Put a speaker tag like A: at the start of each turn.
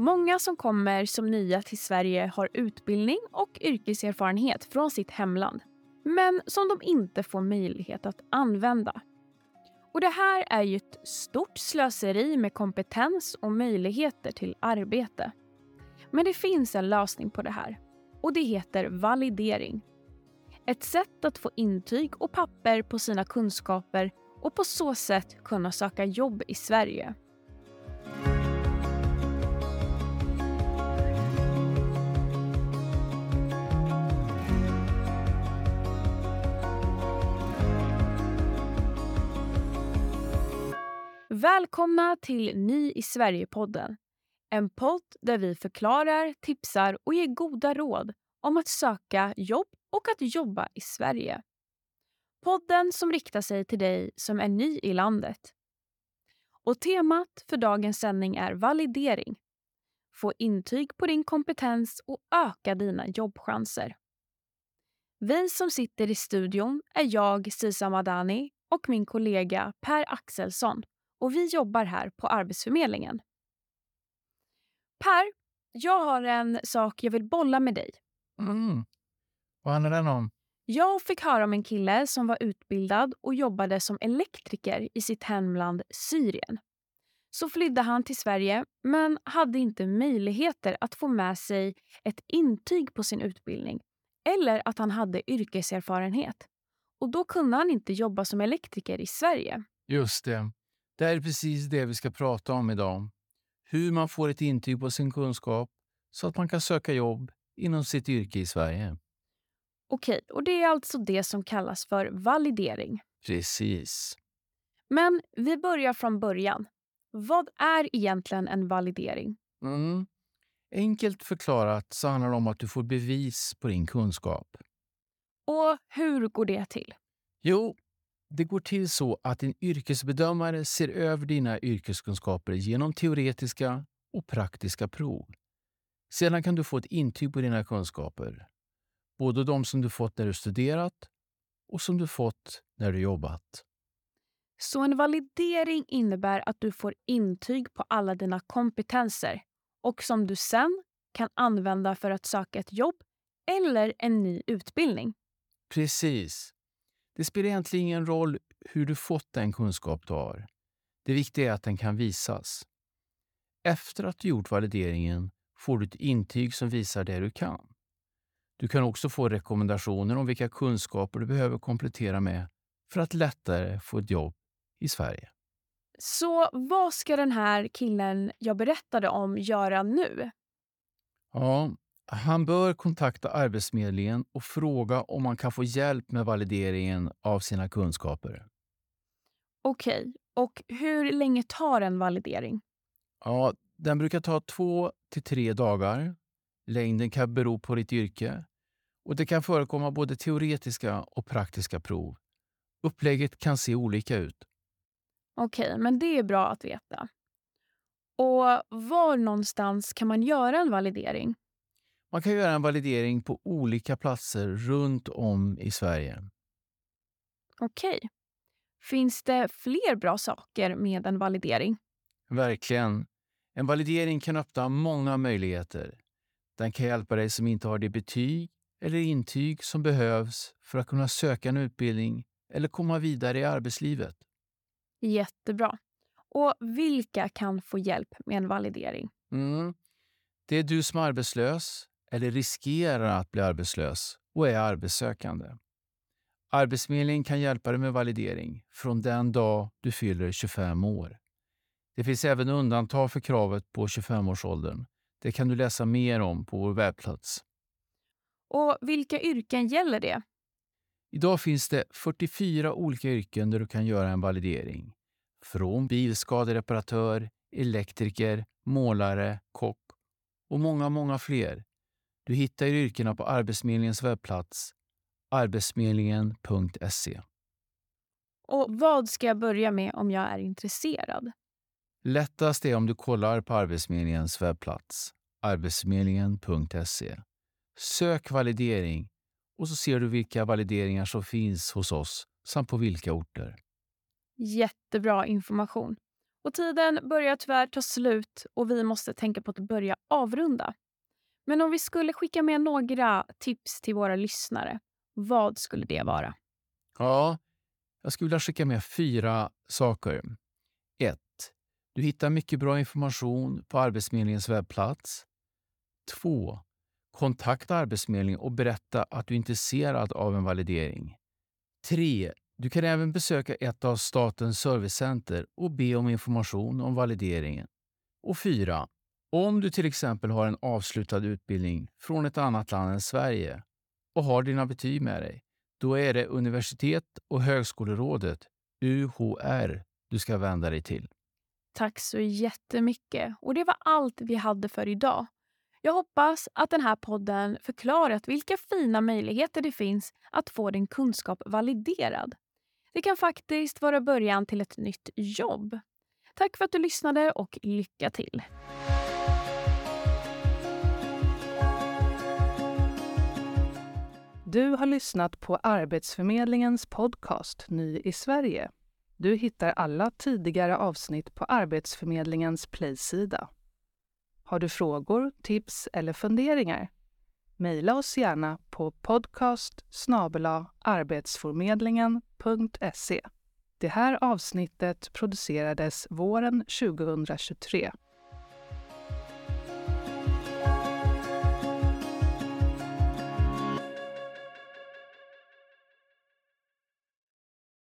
A: Många som kommer som nya till Sverige har utbildning och yrkeserfarenhet från sitt hemland, men som de inte får möjlighet att använda. Och Det här är ju ett stort slöseri med kompetens och möjligheter till arbete. Men det finns en lösning på det här och det heter validering. Ett sätt att få intyg och papper på sina kunskaper och på så sätt kunna söka jobb i Sverige. Välkomna till Ny i Sverige-podden. En podd där vi förklarar, tipsar och ger goda råd om att söka jobb och att jobba i Sverige. Podden som riktar sig till dig som är ny i landet. Och temat för dagens sändning är validering. Få intyg på din kompetens och öka dina jobbchanser. Vi som sitter i studion är jag, Sisa Madani, och min kollega Per Axelsson och vi jobbar här på Arbetsförmedlingen. Per, jag har en sak jag vill bolla med dig.
B: Mm. Vad handlar den om?
A: Jag fick höra om en kille som var utbildad och jobbade som elektriker i sitt hemland Syrien. Så flydde han till Sverige, men hade inte möjligheter att få med sig ett intyg på sin utbildning eller att han hade yrkeserfarenhet. Och då kunde han inte jobba som elektriker i Sverige.
B: Just det. Det är precis det vi ska prata om idag. Hur man får ett intyg på sin kunskap så att man kan söka jobb inom sitt yrke i Sverige.
A: Okej, och det är alltså det som kallas för validering.
B: Precis.
A: Men vi börjar från början. Vad är egentligen en validering?
B: Mm. Enkelt förklarat så handlar det om att du får bevis på din kunskap.
A: Och hur går det till?
B: Jo, det går till så att en yrkesbedömare ser över dina yrkeskunskaper genom teoretiska och praktiska prov. Sedan kan du få ett intyg på dina kunskaper. Både de som du fått när du studerat och som du fått när du jobbat.
A: Så en validering innebär att du får intyg på alla dina kompetenser och som du sen kan använda för att söka ett jobb eller en ny utbildning.
B: Precis. Det spelar egentligen ingen roll hur du fått den kunskap du har. Det viktiga är att den kan visas. Efter att du gjort valideringen får du ett intyg som visar det du kan. Du kan också få rekommendationer om vilka kunskaper du behöver komplettera med för att lättare få ett jobb i Sverige.
A: Så vad ska den här killen jag berättade om göra nu?
B: Ja, han bör kontakta Arbetsförmedlingen och fråga om man kan få hjälp med valideringen av sina kunskaper.
A: Okej, och hur länge tar en validering?
B: Ja, den brukar ta två till tre dagar. Längden kan bero på ditt yrke och det kan förekomma både teoretiska och praktiska prov. Upplägget kan se olika ut.
A: Okej, men det är bra att veta. Och var någonstans kan man göra en validering?
B: Man kan göra en validering på olika platser runt om i Sverige.
A: Okej. Finns det fler bra saker med en validering?
B: Verkligen. En validering kan öppna många möjligheter. Den kan hjälpa dig som inte har det betyg eller intyg som behövs för att kunna söka en utbildning eller komma vidare i arbetslivet.
A: Jättebra. Och vilka kan få hjälp med en validering?
B: Mm. Det är du som är arbetslös eller riskerar att bli arbetslös och är arbetssökande. Arbetsförmedlingen kan hjälpa dig med validering från den dag du fyller 25 år. Det finns även undantag för kravet på 25-årsåldern. Det kan du läsa mer om på vår webbplats.
A: Och vilka yrken gäller det?
B: Idag finns det 44 olika yrken där du kan göra en validering. Från bilskadereparatör, elektriker, målare, kock och många, många fler. Du hittar yrkena på Arbetsförmedlingens webbplats arbetsförmedlingen.se.
A: Och vad ska jag börja med om jag är intresserad?
B: Lättast är om du kollar på Arbetsförmedlingens webbplats arbetsförmedlingen.se. Sök validering och så ser du vilka valideringar som finns hos oss samt på vilka orter.
A: Jättebra information. Och tiden börjar tyvärr ta slut och vi måste tänka på att börja avrunda. Men om vi skulle skicka med några tips till våra lyssnare, vad skulle det vara?
B: Ja, jag skulle vilja skicka med fyra saker. 1. Du hittar mycket bra information på Arbetsförmedlingens webbplats. 2. Kontakta Arbetsförmedlingen och berätta att du är intresserad av en validering. 3. Du kan även besöka ett av statens servicecenter och be om information om valideringen. Och 4. Om du till exempel har en avslutad utbildning från ett annat land än Sverige och har dina betyg med dig, då är det Universitet och högskolerådet, UHR, du ska vända dig till.
A: Tack så jättemycket. Och det var allt vi hade för idag. Jag hoppas att den här podden förklarat vilka fina möjligheter det finns att få din kunskap validerad. Det kan faktiskt vara början till ett nytt jobb. Tack för att du lyssnade och lycka till!
C: Du har lyssnat på Arbetsförmedlingens podcast Ny i Sverige. Du hittar alla tidigare avsnitt på Arbetsförmedlingens Play-sida. Har du frågor, tips eller funderingar? Mejla oss gärna på podcast arbetsförmedlingen.se. Det här avsnittet producerades våren 2023